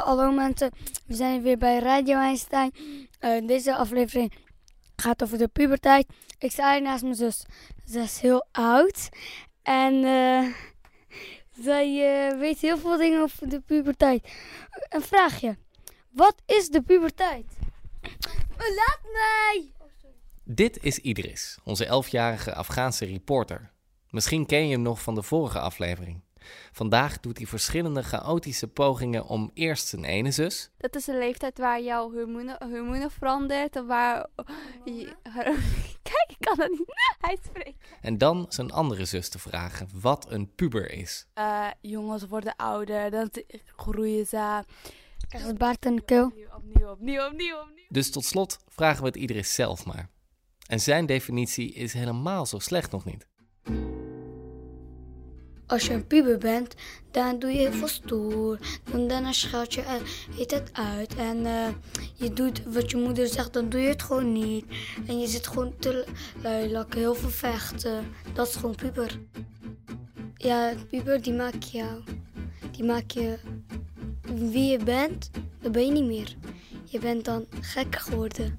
Hallo mensen, we zijn weer bij Radio Einstein. Uh, deze aflevering gaat over de puberteit. Ik sta hier naast mijn zus. Ze is heel oud. En uh, zij uh, weet heel veel dingen over de puberteit. Een vraagje. Wat is de puberteit? Laat mij! Dit is Idris, onze elfjarige Afghaanse reporter. Misschien ken je hem nog van de vorige aflevering. Vandaag doet hij verschillende chaotische pogingen om eerst zijn ene zus. Dat is een leeftijd waar jouw hormonen, hormonen verandert. Waar. Kijk, ik kan dat niet uitspreken. En dan zijn andere zus te vragen wat een puber is. Uh, jongens worden ouder, dan groeien ze. Krijgen ze baard en keel. Opnieuw, opnieuw, opnieuw, opnieuw, opnieuw. Dus tot slot vragen we het iedereen zelf maar. En zijn definitie is helemaal zo slecht nog niet. Als je een puber bent, dan doe je heel veel stoer. Dan scheld je heet het uit. En uh, je doet wat je moeder zegt, dan doe je het gewoon niet. En je zit gewoon te luilakken, heel veel vechten. Dat is gewoon puber. Ja, puber die maakt jou. Die maak je wie je bent, dan ben je niet meer. Je bent dan gek geworden.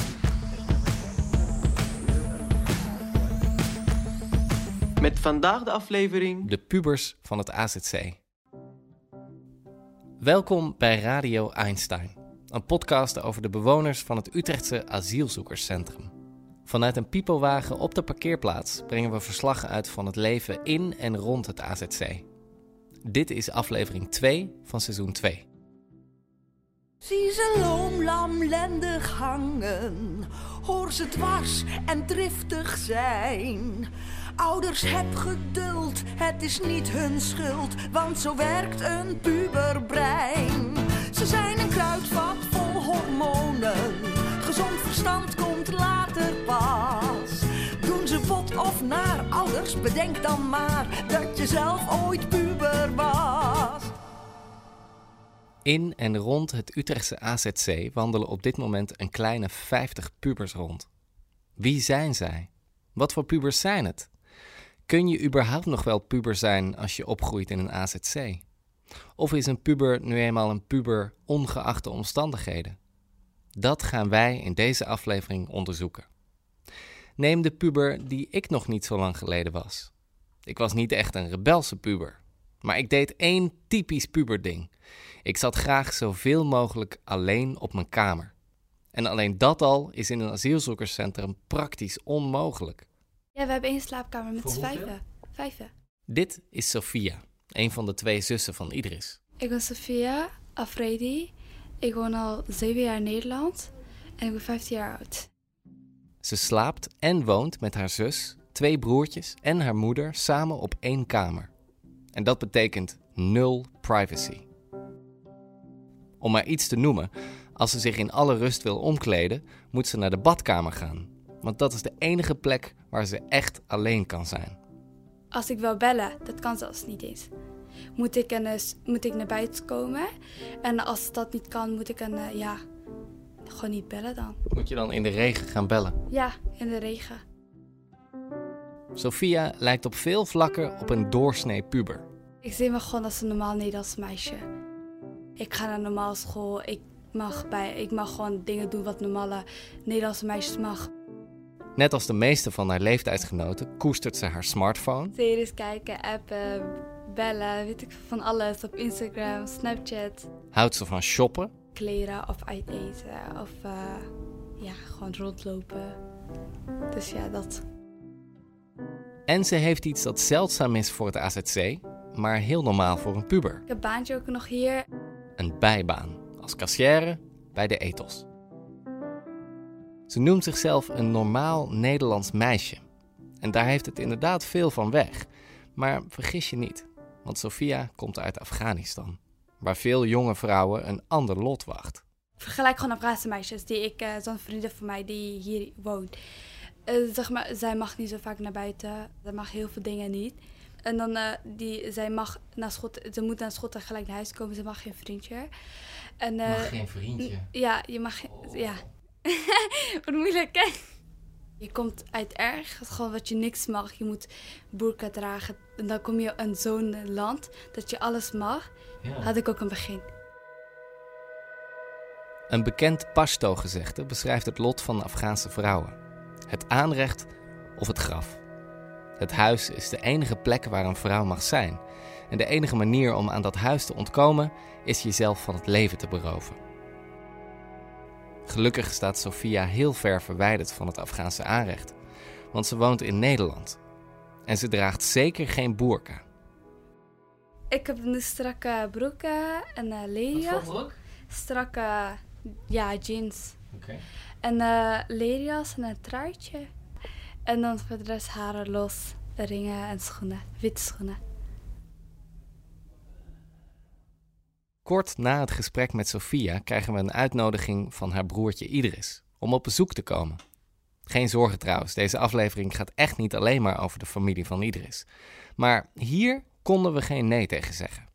Met vandaag de aflevering... De pubers van het AZC. Welkom bij Radio Einstein, een podcast over de bewoners van het Utrechtse asielzoekerscentrum. Vanuit een piepelwagen op de parkeerplaats brengen we verslag uit van het leven in en rond het AZC. Dit is aflevering 2 van seizoen 2. Zie ze loom, lamlendig hangen, hoor ze dwars en driftig zijn. Ouders, heb geduld, het is niet hun schuld, want zo werkt een puberbrein. Ze zijn een kruidvat vol hormonen, gezond verstand komt later pas. Doen ze bot of naar ouders, bedenk dan maar dat je zelf ooit puber was. In en rond het Utrechtse AZC wandelen op dit moment een kleine 50 pubers rond. Wie zijn zij? Wat voor pubers zijn het? Kun je überhaupt nog wel puber zijn als je opgroeit in een AZC? Of is een puber nu eenmaal een puber ongeacht de omstandigheden? Dat gaan wij in deze aflevering onderzoeken. Neem de puber die ik nog niet zo lang geleden was. Ik was niet echt een rebelse puber, maar ik deed één typisch puberding. Ik zat graag zoveel mogelijk alleen op mijn kamer. En alleen dat al is in een asielzoekerscentrum praktisch onmogelijk. Ja, we hebben één slaapkamer met z'n vijven. Vijven. Dit is Sophia, een van de twee zussen van Idris. Ik ben Sophia Afredi. Ik woon al zeven jaar in Nederland. En ik ben 15 jaar oud. Ze slaapt en woont met haar zus, twee broertjes en haar moeder samen op één kamer. En dat betekent nul privacy. Om maar iets te noemen, als ze zich in alle rust wil omkleden, moet ze naar de badkamer gaan. Want dat is de enige plek waar ze echt alleen kan zijn. Als ik wil bellen, dat kan zelfs niet eens. Moet ik, een, moet ik naar buiten komen? En als dat niet kan, moet ik een, uh, ja, gewoon niet bellen dan. Moet je dan in de regen gaan bellen? Ja, in de regen. Sophia lijkt op veel vlakken op een doorsnee puber. Ik zie me gewoon als een normaal Nederlands meisje. Ik ga naar een normale school. Ik mag, bij, ik mag gewoon dingen doen wat normale Nederlandse meisjes mag. Net als de meeste van haar leeftijdsgenoten koestert ze haar smartphone. Series kijken, appen, bellen, weet ik van alles op Instagram, Snapchat. Houdt ze van shoppen. Kleren of uit eten of uh, ja, gewoon rondlopen. Dus ja, dat. En ze heeft iets dat zeldzaam is voor het AZC, maar heel normaal voor een puber. Ik heb een baantje ook nog hier. Een bijbaan, als kassière bij de ethos. Ze noemt zichzelf een normaal Nederlands meisje. En daar heeft het inderdaad veel van weg. Maar vergis je niet, want Sophia komt uit Afghanistan. waar veel jonge vrouwen een ander lot wacht. Vergelijk gewoon Afghaanse meisjes die ik, eh, zo'n vriendin van mij die hier woont. Eh, zeg maar, zij mag niet zo vaak naar buiten. Zij mag heel veel dingen niet. En dan, eh, die, zij mag naar school, ze moet naar school tegelijk naar huis komen. Ze mag geen vriendje. En, eh, geen vriendje. Ja, je mag, geen- ja. Wat moeilijk, hè? Je komt uit erg, gewoon wat je niks mag. Je moet burka dragen. En dan kom je in zo'n land dat je alles mag. Had ik ook een begin. Een bekend Pashto-gezegde beschrijft het lot van Afghaanse vrouwen. Het aanrecht of het graf. Het huis is de enige plek waar een vrouw mag zijn. En de enige manier om aan dat huis te ontkomen is jezelf van het leven te beroven. Gelukkig staat Sophia heel ver verwijderd van het Afghaanse aanrecht, want ze woont in Nederland. En ze draagt zeker geen boerka. Ik heb een strakke broek eh, en uh, lerias. Strakke ja, jeans. En eh lerias en een truitje. En dan voor de rest haren los, ringen en schoenen. Witte schoenen. Kort na het gesprek met Sophia krijgen we een uitnodiging van haar broertje Idris om op bezoek te komen. Geen zorgen trouwens, deze aflevering gaat echt niet alleen maar over de familie van Idris. Maar hier konden we geen nee tegen zeggen.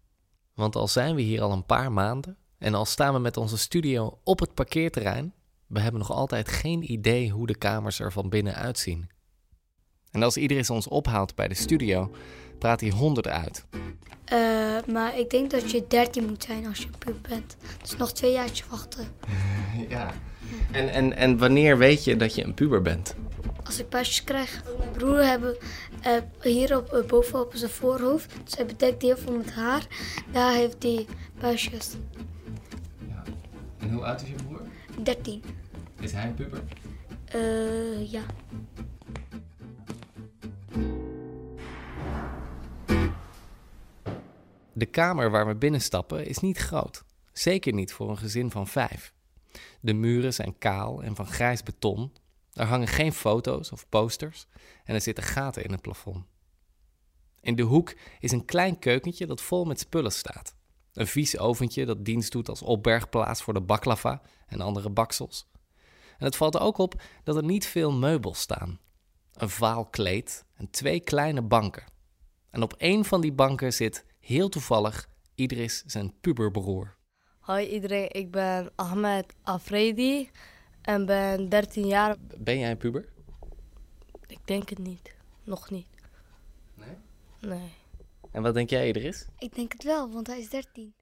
Want al zijn we hier al een paar maanden en al staan we met onze studio op het parkeerterrein, we hebben nog altijd geen idee hoe de kamers er van binnen uitzien. En als Idris ons ophaalt bij de studio, praat hij honderd uit. Eh, maar ik denk dat je 13 moet zijn als je puber bent. Dus nog twee jaartjes wachten. Ja. En, en, en wanneer weet je dat je een puber bent? Als ik puistjes krijg. Mijn broer hebben eh, hier op, eh, bovenop zijn voorhoofd. Dus hij bedekt heel veel met haar. Daar heeft hij puistjes. En hoe oud is je broer? 13. Is hij een puber? Eh, ja. De kamer waar we binnenstappen is niet groot. Zeker niet voor een gezin van vijf. De muren zijn kaal en van grijs beton. Er hangen geen foto's of posters en er zitten gaten in het plafond. In de hoek is een klein keukentje dat vol met spullen staat. Een vies oventje dat dienst doet als opbergplaats voor de baklava en andere baksels. En het valt ook op dat er niet veel meubels staan. Een vaal kleed en twee kleine banken. En op één van die banken zit heel toevallig Idris zijn puberbroer. Hoi iedereen, ik ben Ahmed Afridi en ben 13 jaar. Ben jij een puber? Ik denk het niet. Nog niet. Nee? Nee. En wat denk jij, Idris? Ik denk het wel, want hij is 13.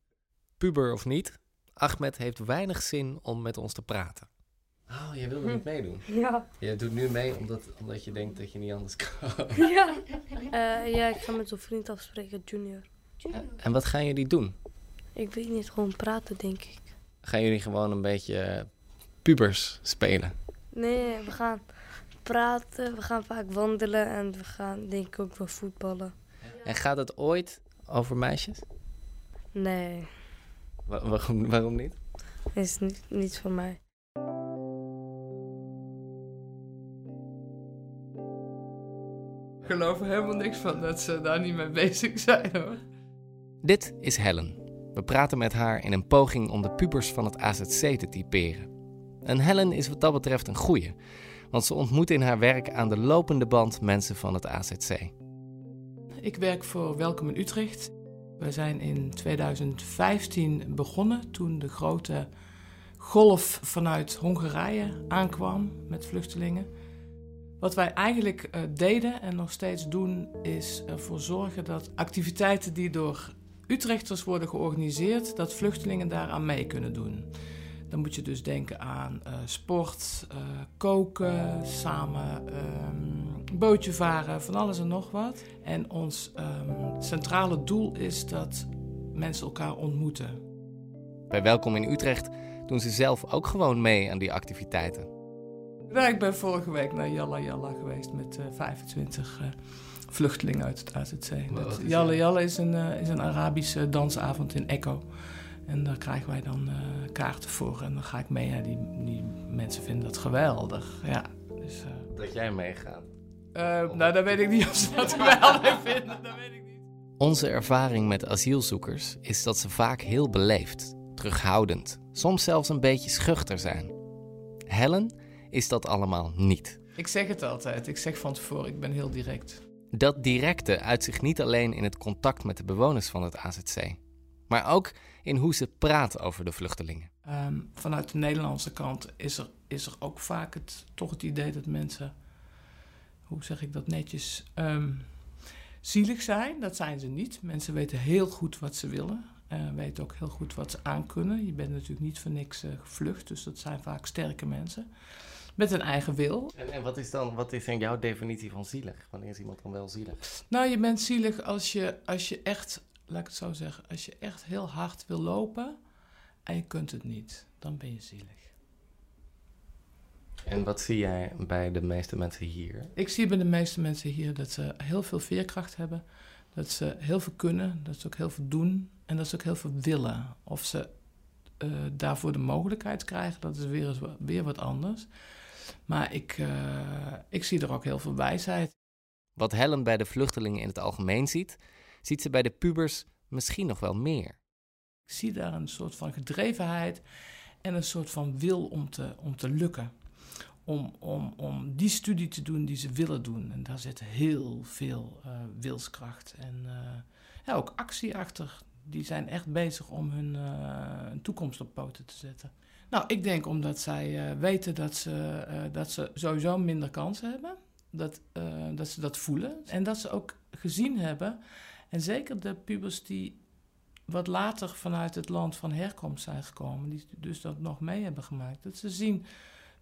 Puber of niet, Ahmed heeft weinig zin om met ons te praten. Oh, jij wilde niet meedoen? Ja. Je doet nu mee omdat, omdat je denkt dat je niet anders kan. Ja. Eh, ja, ik ga met zo'n vriend afspreken, Junior. En wat gaan jullie doen? Ik weet niet, gewoon praten denk ik. Gaan jullie gewoon een beetje pubers spelen? Nee, we gaan praten, we gaan vaak wandelen en we gaan denk ik ook wel voetballen. En gaat het ooit over meisjes? Nee, Wa- waarom, waarom niet? is niet, niet voor mij. Ik geloof er helemaal niks van dat ze daar niet mee bezig zijn hoor. Dit is Helen. We praten met haar in een poging om de pubers van het AZC te typeren. En Helen is wat dat betreft een goeie, want ze ontmoet in haar werk aan de lopende band mensen van het AZC. Ik werk voor Welkom in Utrecht. We zijn in 2015 begonnen toen de grote golf vanuit Hongarije aankwam met vluchtelingen. Wat wij eigenlijk eh, deden en nog steeds doen, is ervoor zorgen dat activiteiten die door Utrechters worden georganiseerd, dat vluchtelingen daaraan mee kunnen doen. Dan moet je dus denken aan eh, sport, eh, koken, samen ehm, bootje varen, van alles en nog wat. En ons ehm, centrale doel is dat mensen elkaar ontmoeten. Bij Welkom in Utrecht doen ze zelf ook gewoon mee aan die activiteiten. Nou, ik ben vorige week naar Yalla Yalla geweest met eh, 25 vluchtelingen uit het AZC. Wat Dat- is dat? Een, eh, is een Arabische dansavond in Echo. En daar krijgen wij dan eh, kaarten voor. En dan ga ik mee. Ja, die, die mensen vinden dat geweldig. Ja, dus, eh, Dat jij meegaat. eh, nou, dan weet ik niet of ze dat geweldig vinden. Dat weet ik niet. Onze ervaring met asielzoekers is dat ze vaak heel beleefd, terughoudend, soms zelfs een beetje schuchter zijn. Helen is dat allemaal niet. Ik zeg het altijd. Ik zeg van tevoren, ik ben heel direct. Dat directe uit zich niet alleen in het contact met de bewoners van het AZC, maar ook in hoe ze praat over de vluchtelingen. Ehm, vanuit de Nederlandse kant is er, is er ook vaak het, toch het idee dat mensen, hoe zeg ik dat netjes, ehm, zielig zijn. Dat zijn ze niet. Mensen weten heel goed wat ze willen. Uh, weten ook heel goed wat ze aankunnen. Je bent natuurlijk niet voor niks uh, gevlucht, dus dat zijn vaak sterke mensen. Met een eigen wil. En, en, wat is dan wat is dan jouw definitie van zielig? Wanneer is iemand dan wel zielig? Nou, je bent zielig als je, als je echt, laat ik het zo zeggen, als je echt heel hard wil lopen en je kunt het niet, dan ben je zielig. En wat zie jij bij de meeste mensen hier? Ik zie bij de meeste mensen hier dat ze heel veel veerkracht hebben, dat ze heel veel kunnen, dat ze ook heel veel doen en dat ze ook heel veel willen. Of ze uh, daarvoor de mogelijkheid krijgen, dat is weer, weer wat anders. Maar ik, uh, ik zie er ook heel veel wijsheid. Wat Helen bij de vluchtelingen in het algemeen ziet, ziet ze bij de pubers misschien nog wel meer. Ik zie daar een soort van gedrevenheid en een soort van wil om te, om te lukken. Om, om, om die studie te doen die ze willen doen. En daar zit heel veel uh, wilskracht en uh, ja, ook actie achter. Die zijn echt bezig om hun, uh, hun toekomst op poten te zetten. Nou, ik denk omdat zij weten dat ze, dat ze sowieso minder kansen hebben. Dat, dat ze dat voelen. En dat ze ook gezien hebben. En zeker de pubers die wat later vanuit het land van herkomst zijn gekomen, die dus dat nog mee hebben gemaakt, dat ze zien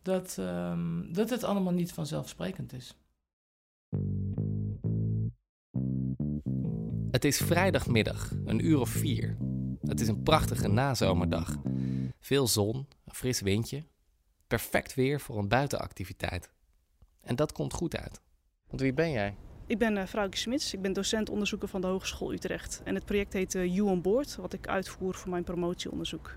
dat, um, dat het allemaal niet vanzelfsprekend is. Het is vrijdagmiddag, een uur of vier. Het is een prachtige nazomerdag. Veel zon, een fris windje. Perfect weer voor een buitenactiviteit. En dat komt goed uit. Want wie ben jij? Ik ben uh, Vrouwke Smits, ik ben docent onderzoeker van de Hogeschool Utrecht. En het project heet uh, You on Board, wat ik uitvoer voor mijn promotieonderzoek.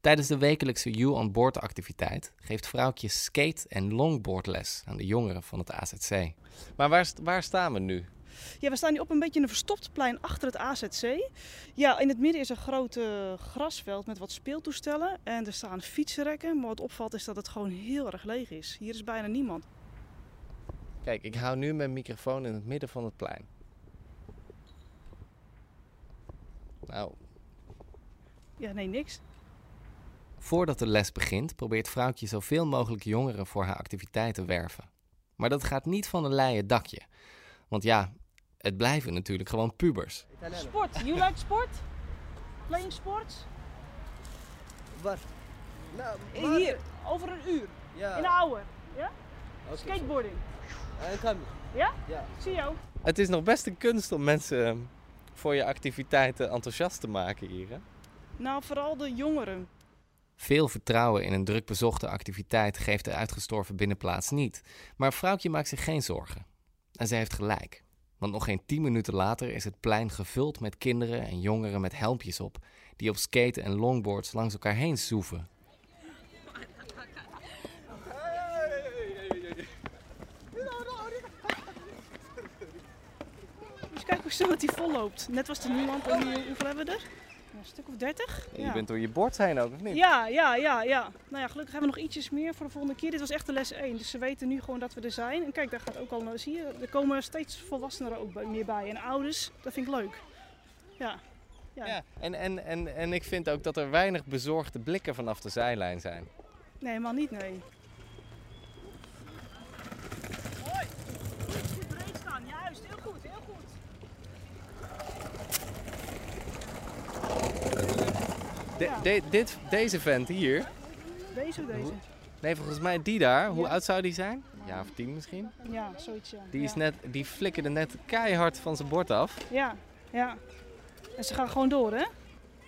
Tijdens de wekelijkse You on Board activiteit geeft Vrouwtje skate- en longboardles aan de jongeren van het AZC. Maar waar, waar staan we nu? Ja, we staan nu op een beetje een verstopt plein achter het AZC. Ja, in het midden is een groot uh, grasveld met wat speeltoestellen. En er staan fietsenrekken. Maar wat opvalt is dat het gewoon heel erg leeg is. Hier is bijna niemand. Kijk, ik hou nu mijn microfoon in het midden van het plein. Nou. Ja, nee, niks. Voordat de les begint, probeert vrouwtje zoveel mogelijk jongeren voor haar activiteit te werven. Maar dat gaat niet van een leien dakje. Want ja, het blijven natuurlijk gewoon pubers. Sport, you like sport? Playing sports? Waar? Nou, maar... Hier, over een uur. Ja. In een hour. Ja? Okay, Skateboarding. En kan Ja? Ja. Zie jou. Het is nog best een kunst om mensen voor je activiteiten enthousiast te maken hier. Hè? Nou, vooral de jongeren. Veel vertrouwen in een druk bezochte activiteit geeft de uitgestorven binnenplaats niet. Maar vrouwtje maakt zich geen zorgen. En ze heeft gelijk. Want nog geen tien minuten later is het plein gevuld met kinderen en jongeren met helmpjes op, die op skaten en longboards langs elkaar heen zoeven. Dus kijk hoe snel het hier vol loopt. Net was er niemand en hoeveel hebben we er? Stuk of dertig. Ja, je bent door je bord heen ook, of niet? Ja, ja, ja, ja. Nou ja, gelukkig hebben we nog ietsjes meer voor de volgende keer. Dit was echt de les 1, dus ze weten nu gewoon dat we er zijn. En kijk, daar gaat ook al, zie je, er komen steeds volwassenen ook meer bij. En ouders, dat vind ik leuk. Ja. Ja, ja en, en, en, en ik vind ook dat er weinig bezorgde blikken vanaf de zijlijn zijn. Nee, helemaal niet, nee. Hoi! Goed breed staan, juist, heel goed, heel goed. De, de, dit, deze vent hier. Deze of deze? Nee, volgens mij die daar. Hoe oud zou die zijn? Ja, of tien misschien? Ja, zoiets ja. Die, is net, die flikkerde net keihard van zijn bord af. Ja, ja. En ze gaan gewoon door, hè?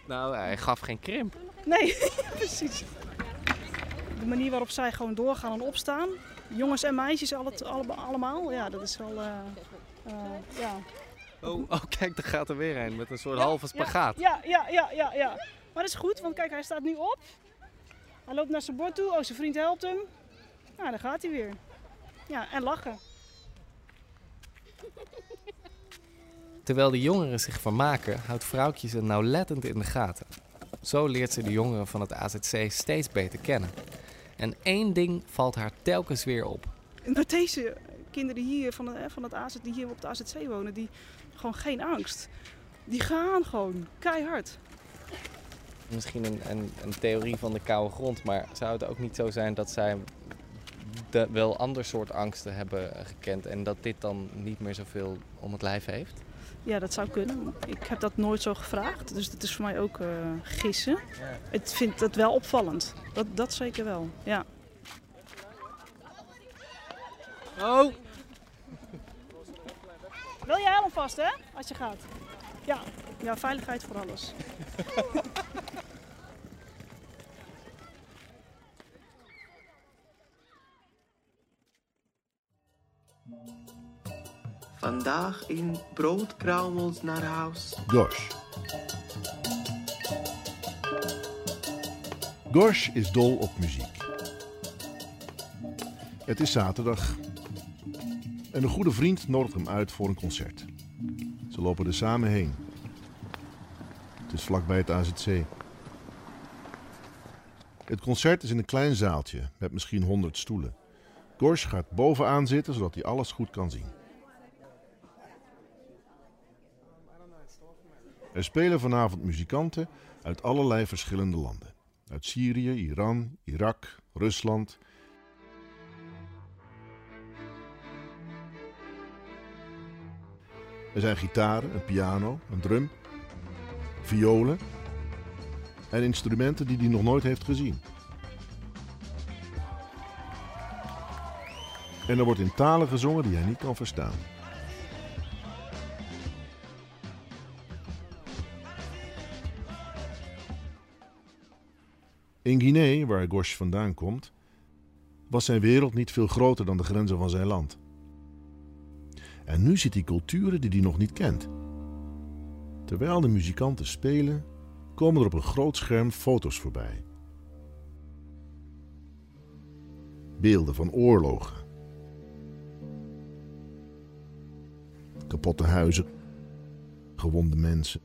Nou, hij gaf geen krimp. Nee, precies. De manier waarop zij gewoon doorgaan en opstaan. Jongens en meisjes alle, alle, allemaal. Ja, dat is wel... Uh, uh, ja. Oh, oh, kijk, daar gaat er weer een met een soort ja, halve spagaat. Ja, ja, ja, ja, ja. Maar dat is goed, want kijk, hij staat nu op. Hij loopt naar zijn bord toe. Oh, zijn vriend helpt hem. Nou, dan gaat hij weer. Ja, en lachen. Terwijl de jongeren zich vermaken, houdt vrouwtje ze nauwlettend in de gaten. Zo leert ze de jongeren van het AZC steeds beter kennen. En één ding valt haar telkens weer op. Maar deze kinderen hier van, de, van het AZ, die hier op de AZC wonen, die gewoon geen angst. Die gaan gewoon keihard. Misschien een, een, een theorie van de koude grond, maar zou het ook niet zo zijn dat zij de, wel ander soort angsten hebben gekend en dat dit dan niet meer zoveel om het lijf heeft? Ja, dat zou kunnen. Ik heb dat nooit zo gevraagd, dus dat is voor mij ook uh, gissen. Ik vind het wel opvallend. Dat, dat zeker wel, ja. Oh! Wil je helemaal vast, hè? Als je gaat. Ja, ja veiligheid voor alles. Vandaag in broodkruimels naar huis. Gosh. Gosh is dol op muziek. Het is zaterdag. En een goede vriend nodigt hem uit voor een concert. Ze lopen er samen heen. Het is vlakbij het AZC. Het concert is in een klein zaaltje met misschien 100 stoelen. Gosh gaat bovenaan zitten zodat hij alles goed kan zien. Er spelen vanavond muzikanten uit allerlei verschillende landen. Uit Syrië, Iran, Irak, Rusland. Er zijn gitaren, een piano, een drum, violen en instrumenten die hij nog nooit heeft gezien. En er wordt in talen gezongen die hij niet kan verstaan. In Guinea, waar Gosh vandaan komt, was zijn wereld niet veel groter dan de grenzen van zijn land. En nu ziet hij culturen die hij nog niet kent. Terwijl de muzikanten spelen, komen er op een groot scherm foto's voorbij. Beelden van oorlogen. Kapotte huizen, gewonde mensen,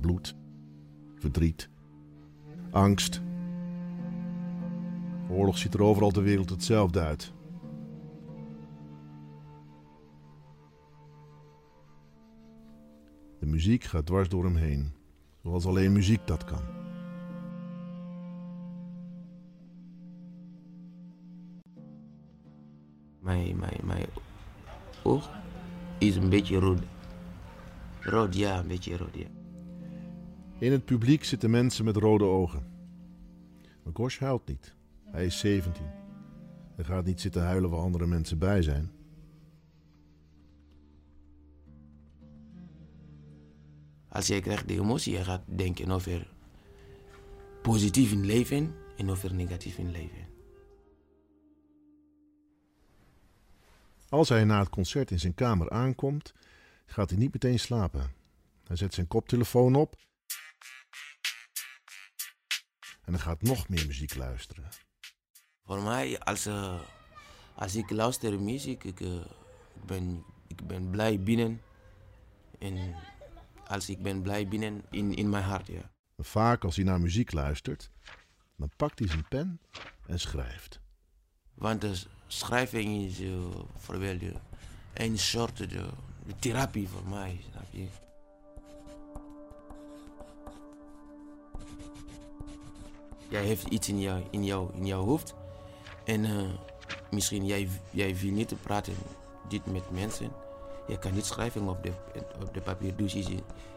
bloed, verdriet, angst. Oorlog ziet er overal ter wereld hetzelfde uit. De muziek gaat dwars door hem heen, zoals alleen muziek dat kan. Mijn, mijn, mijn oog is een beetje rood. Rood, ja, een beetje rood, ja. In het publiek zitten mensen met rode ogen. Maar Gosh huilt niet. Hij is 17. Hij gaat niet zitten huilen waar andere mensen bij zijn. Als je krijgt de emotie, je gaat denken over positief in leven en over negatief in leven. Als hij na het concert in zijn kamer aankomt, gaat hij niet meteen slapen. Hij zet zijn koptelefoon op en hij gaat nog meer muziek luisteren. Voor mij, als, uh, als ik luister muziek, ik, uh, ik, ben, ik ben blij binnen. En als ik ben blij binnen in, in mijn hart, ja. Vaak als hij naar muziek luistert, dan pakt hij zijn pen en schrijft. Want de schrijving is uh, een soort de, de therapie voor mij, snap je? Jij heeft iets in, jou, in, jou, in jouw hoofd. En uh, misschien jij, jij wil niet praten dit met mensen. Je kan niet schrijven op de, op de papier. Dus is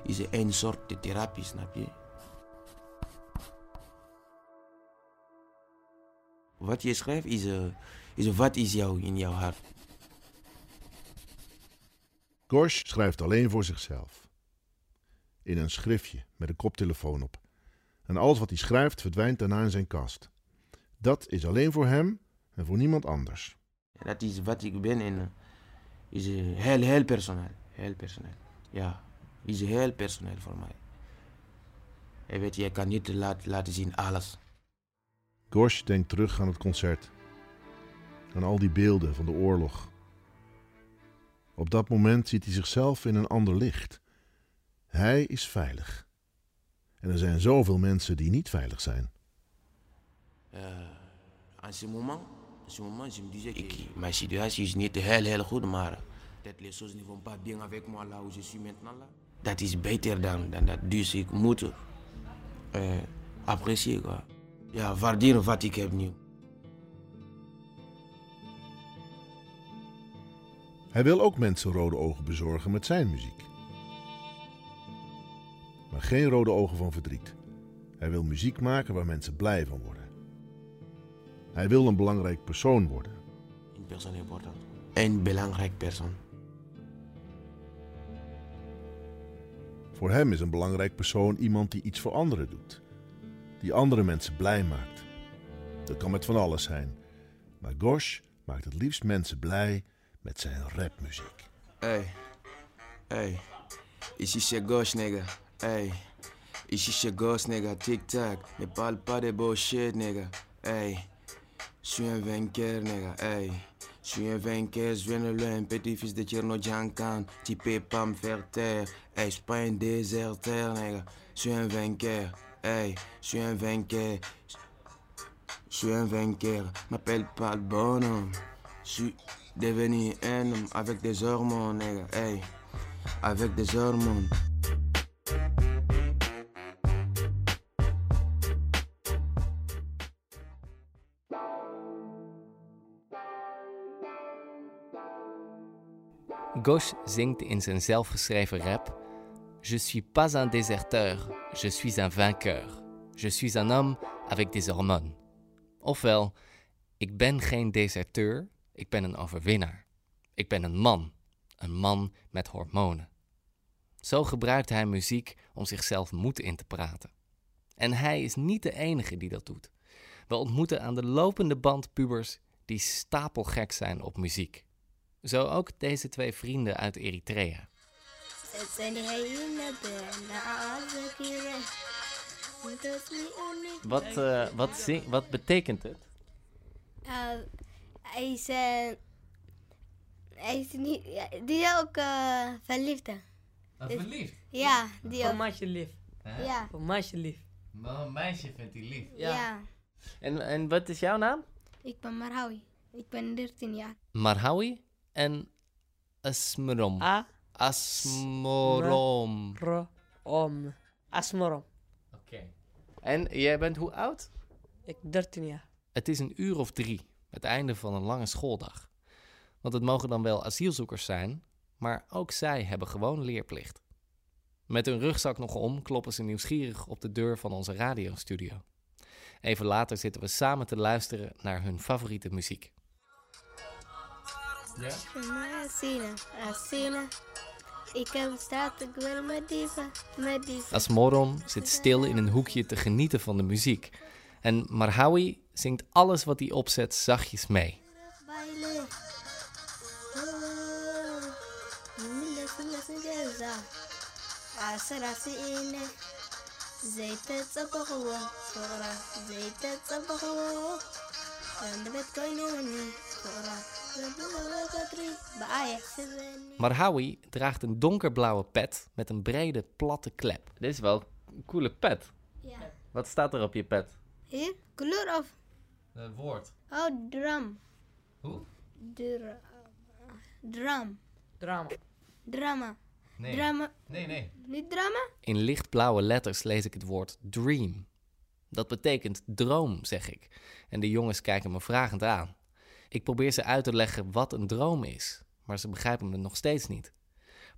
is een soort therapie, snap je? Wat je schrijft is, uh, is wat is jou in jouw hart. Gosh schrijft alleen voor zichzelf. In een schriftje met een koptelefoon op. En alles wat hij schrijft verdwijnt daarna in zijn kast. Dat is alleen voor hem en voor niemand anders. Dat is wat ik ben en is heel, heel personeel. Heel personeel. Ja, is heel personeel voor mij. Je weet, je kan niet laat, laten zien alles. Gosh denkt terug aan het concert. Aan al die beelden van de oorlog. Op dat moment ziet hij zichzelf in een ander licht. Hij is veilig. En er zijn zoveel mensen die niet veilig zijn. Euh, en ce moment, en ce moment, je me disais que ma situation is niet heel, heel goed, maar dat les choses ne vont pas bien avec moi là où je suis maintenant là. Dat is beter dan, dan dat. Dus ik moet uh, appreciëren, quoi. Ja, waarderen wat ik heb nu. Hij wil ook mensen rode ogen bezorgen met zijn muziek. Maar geen rode ogen van verdriet. Hij wil muziek maken waar mensen blij van worden. Hij wil een belangrijk persoon worden. Een persoon important. Een belangrijk persoon. Voor hem is een belangrijk persoon iemand die iets voor anderen doet. Die andere mensen blij maakt. Dat kan met van alles zijn. Maar Gosh maakt het liefst mensen blij met zijn rapmuziek. Hey, hey, ici c'est Gosh, nigga. Hey, ici c'est Gosh, nigga. Tic-tac, ne parle pas de bullshit, nigga. Hey, je suis un vainqueur, nigga. Je suis un vainqueur, je viens de loin, petit-fils de Tcherno Djankan. Tu peux pas me faire taire. Hey, je suis pas un déserteur, nigga. Je suis un vainqueur. Je suis un vainqueur. Je suis un vainqueur. M'appelle pas le bonhomme. Je suis devenu un homme avec des hormones, nigga. Avec des hormones. Gosh zingt in zijn zelfgeschreven rap: Je suis pas un déserteur, je suis un vainqueur. Je suis un homme avec des hormones. Ofwel, ik ben geen deserteur, ik ben een overwinnaar. Ik ben een man, een man met hormonen. Zo gebruikt hij muziek om zichzelf moed in te praten. En hij is niet de enige die dat doet. We ontmoeten aan de lopende band pubers die stapelgek zijn op muziek. Zo ook deze twee vrienden uit Eritrea. Wat, uh, wat, zing, wat betekent het? Uh, hij is, uh, hij is niet, ja, die is ook uh, verliefd. Oh, verliefd? Ja, die ook. Een meisje lief. Huh? Ja. Een meisje lief. Maar een meisje vindt hij lief. Ja. ja. En, en wat is jouw naam? Ik ben Marhawi. Ik ben 13 jaar. Marhawi en Asmerom. A. Asmorom. Om. Asmorom. Oké. Okay. En jij bent hoe oud? Ik 13 jaar. Het is een uur of drie, het einde van een lange schooldag. Want het mogen dan wel asielzoekers zijn, maar ook zij hebben gewoon leerplicht. Met hun rugzak nog om kloppen ze nieuwsgierig op de deur van onze radiostudio. Even later zitten we samen te luisteren naar hun favoriete muziek. Ik heb straat, ik wil met met. Asmoron zit stil in een hoekje te genieten van de muziek. En Marhawi zingt alles wat hij opzet zachtjes mee. Marhawi draagt een donkerblauwe pet met een brede, platte klep. Dit is wel een coole pet. Ja. Wat staat er op je pet? Hier? Kleur of? Een woord. Oh, drum. Hoe? Dra drum. Drama. Drama. Nee. Drama. Nee, nee. Niet drama? In lichtblauwe letters lees ik het woord dream. Dat betekent droom, zeg ik. En de jongens kijken me vragend aan. Ik probeer ze uit te leggen wat een droom is, maar ze begrijpen me nog steeds niet.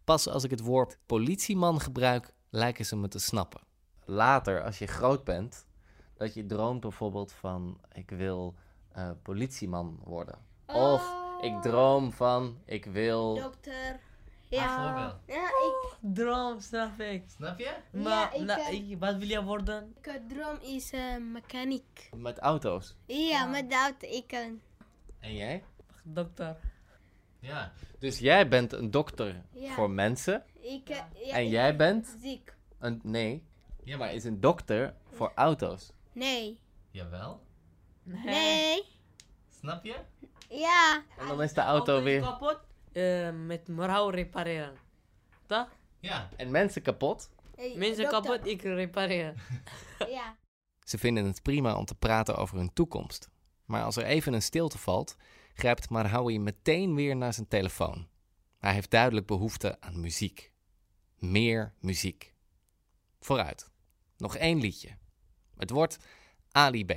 Pas als ik het woord politieman gebruik, lijken ze me te snappen. Later, als je groot bent, dat je droomt bijvoorbeeld van: ik wil uh, politieman worden. Oh. Of ik droom van: ik wil. Dokter. Ja. Ja, ik... Droom, snap ik. Snap je? Maar Ja, ik, eh, ik- wat wil je worden? Ik droom is uh, mechaniek. Met auto's. Ja, met de auto. Ik kan. En jij? Dokter. Ja. Dus jij bent een dokter Ja. voor mensen. Ik, eh, ja, en ik jij ben bent? Ziek. Een, nee. Ja, maar is een dokter voor auto's. Nee. Jawel. Nee. Snap je? Ja. En dan is de auto weer. kapot? eh, met mrouw repareren. Toch? Ja. En mensen kapot? Mensen kapot, ik repareer. ja. Ze vinden het prima om te praten over hun toekomst. Maar als er even een stilte valt, grijpt Marhawi meteen weer naar zijn telefoon. Hij heeft duidelijk behoefte aan muziek. Meer muziek. Vooruit. Nog één liedje. Het wordt Ali B.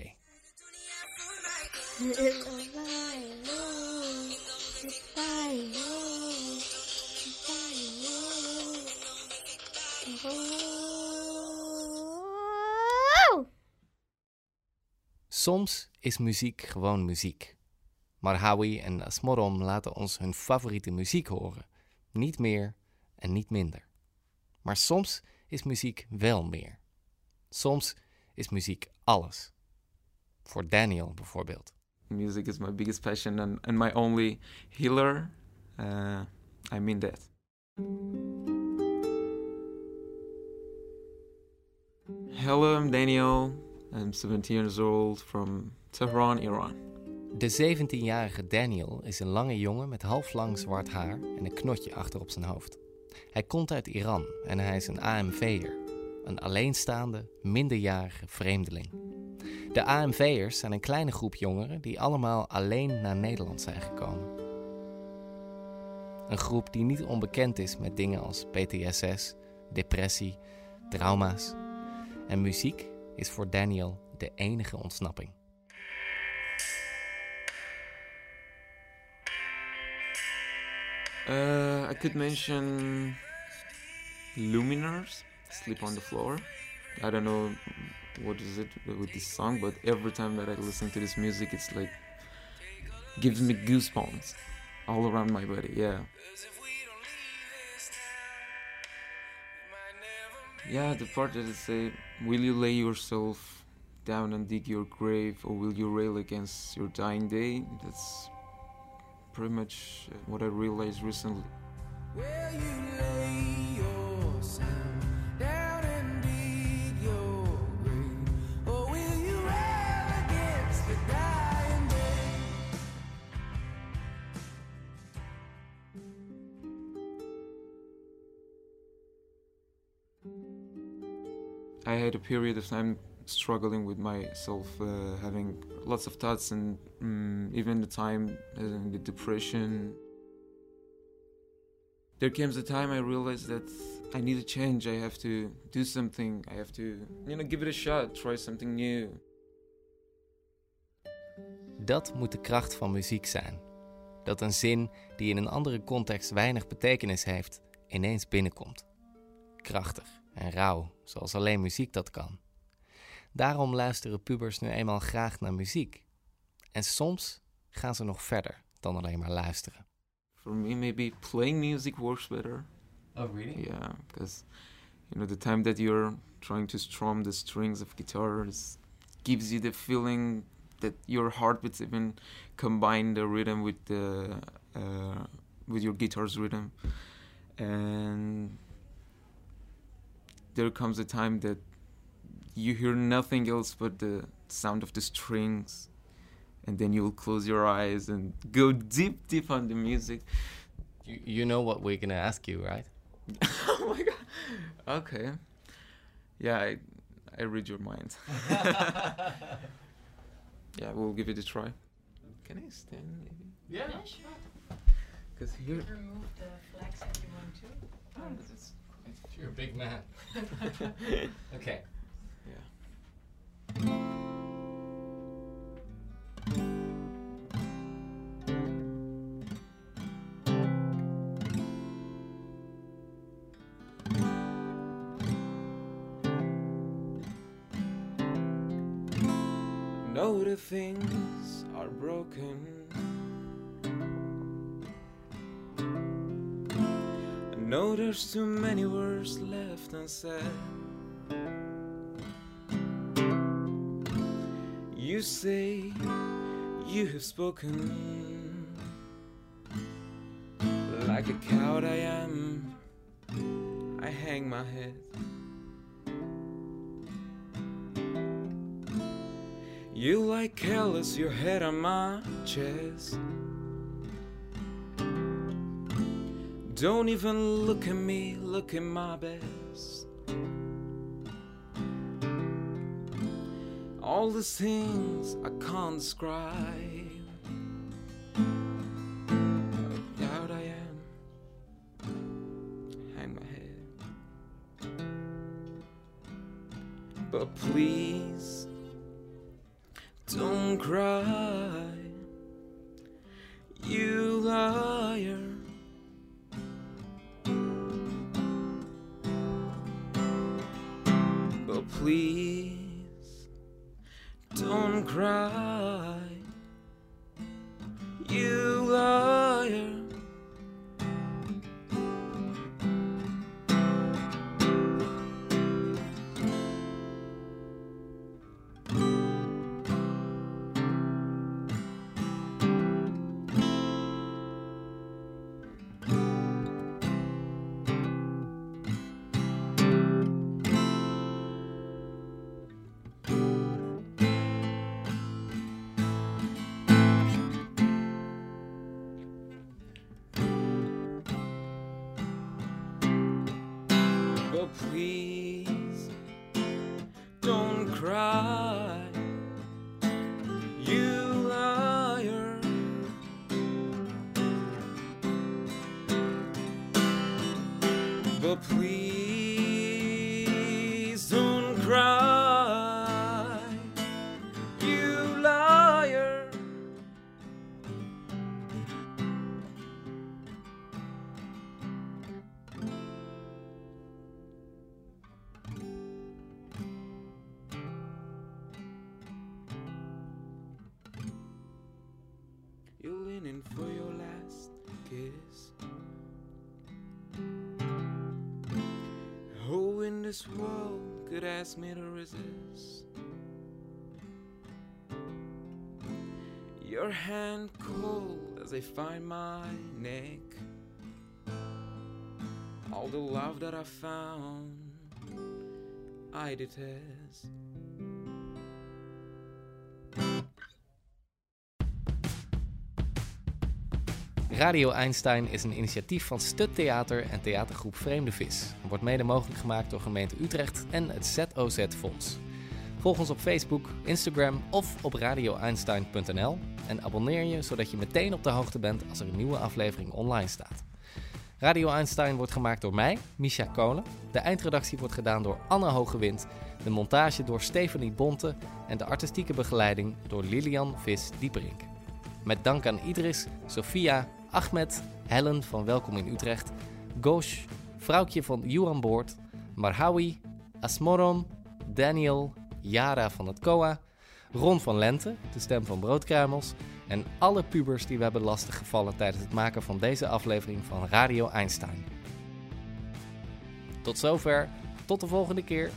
Soms is muziek gewoon muziek. Marhawi en Asmorom laten ons hun favoriete muziek horen. Niet meer en niet minder. Maar soms is muziek wel meer. Soms is muziek alles. Voor Daniel bijvoorbeeld. Music is my biggest passion and, and my only healer. Uh, I mean that. Hello, Daniel. I'm 17 years old from Tehran, Iran. De 17-jarige Daniel is een lange jongen met halflang zwart haar en een knotje achter op zijn hoofd. Hij komt uit Iran en hij is een AMV'er, een alleenstaande, minderjarige vreemdeling. De AMV'ers zijn een kleine groep jongeren die allemaal alleen naar Nederland zijn gekomen. Een groep die niet onbekend is met dingen als PTSS, depressie, trauma's. En muziek is voor Daniel de enige ontsnapping. Uh, I could mention Luminars, Sleep on the Floor. I don't know what is it with this song, but every time that I listen to this music, it's like gives me goosebumps all around my body. Yeah. Yeah, the part that it say, uh, "Will you lay yourself down and dig your grave, or will you rail against your dying day?" That's pretty much uh, what I realized recently. I had a period of time struggling with myself, uh, having lots of thoughts, and um, even the time uh, the depression. There comes a time I realized that I need a change. I have to do something. I have to, you know, give it a shot. Try something new. Dat moet de kracht van muziek zijn. Dat een zin die in een andere context weinig betekenis heeft, ineens binnenkomt. Krachtig en rauw, zoals alleen muziek dat kan. Daarom luisteren pubers nu eenmaal graag naar muziek. En soms gaan ze nog verder dan alleen maar luisteren. For me, maybe playing music works better. Oh, really? Yeah, because you know the time that you're trying to strum the strings of guitars gives you the feeling that your heartbeats even combine the rhythm with the uh, with your guitar's rhythm, and there comes a time that you hear nothing else but the sound of the strings and then you'll close your eyes and go deep deep on the music. You, you know what we're gonna ask you right? Oh my god. Okay. Yeah i i read your mind. Yeah we'll give it a try. Can i stand maybe? Yeah, yeah sure. Because here remove the flags if you want to. Oh, that's You're a big man. okay. Yeah. Know the things are broken. Know there's too many words left unsaid. You say you have spoken like a coward I am. I hang my head. You like careless, your head on my chest. Don't even look at me, look at my best. All the things I can't describe. Out I am, hang my head. But please, don't cry, you liar. Please don't cry, you Your hand cold as I find my neck. All the love that I found, I detest. Radio Einstein is een initiatief van Stut Theater en theatergroep Vreemde Vis. Wordt mede mogelijk gemaakt door gemeente Utrecht en het ZOZ Fonds. Volg ons op Facebook, Instagram of op radioeinstein.nl en abonneer je zodat je meteen op de hoogte bent als er een nieuwe aflevering online staat. Radio Einstein wordt gemaakt door mij, Misha Kolen. De eindredactie wordt gedaan door Anne Hogewind, de montage door Stephanie Bonte en de artistieke begeleiding door Lilian Vis-Dieperink. Met dank aan Idris, Sophia, Ahmed, Helen van Welkom in Utrecht, Gosh, vrouwtje van Juan Boord, Marhawi, Asmorom, Daniel, Yara van het COA, Ron van Lente, de stem van Broodkruimels, en alle pubers die we hebben lastiggevallen tijdens het maken van deze aflevering van Radio Einstein. Tot zover, tot de volgende keer.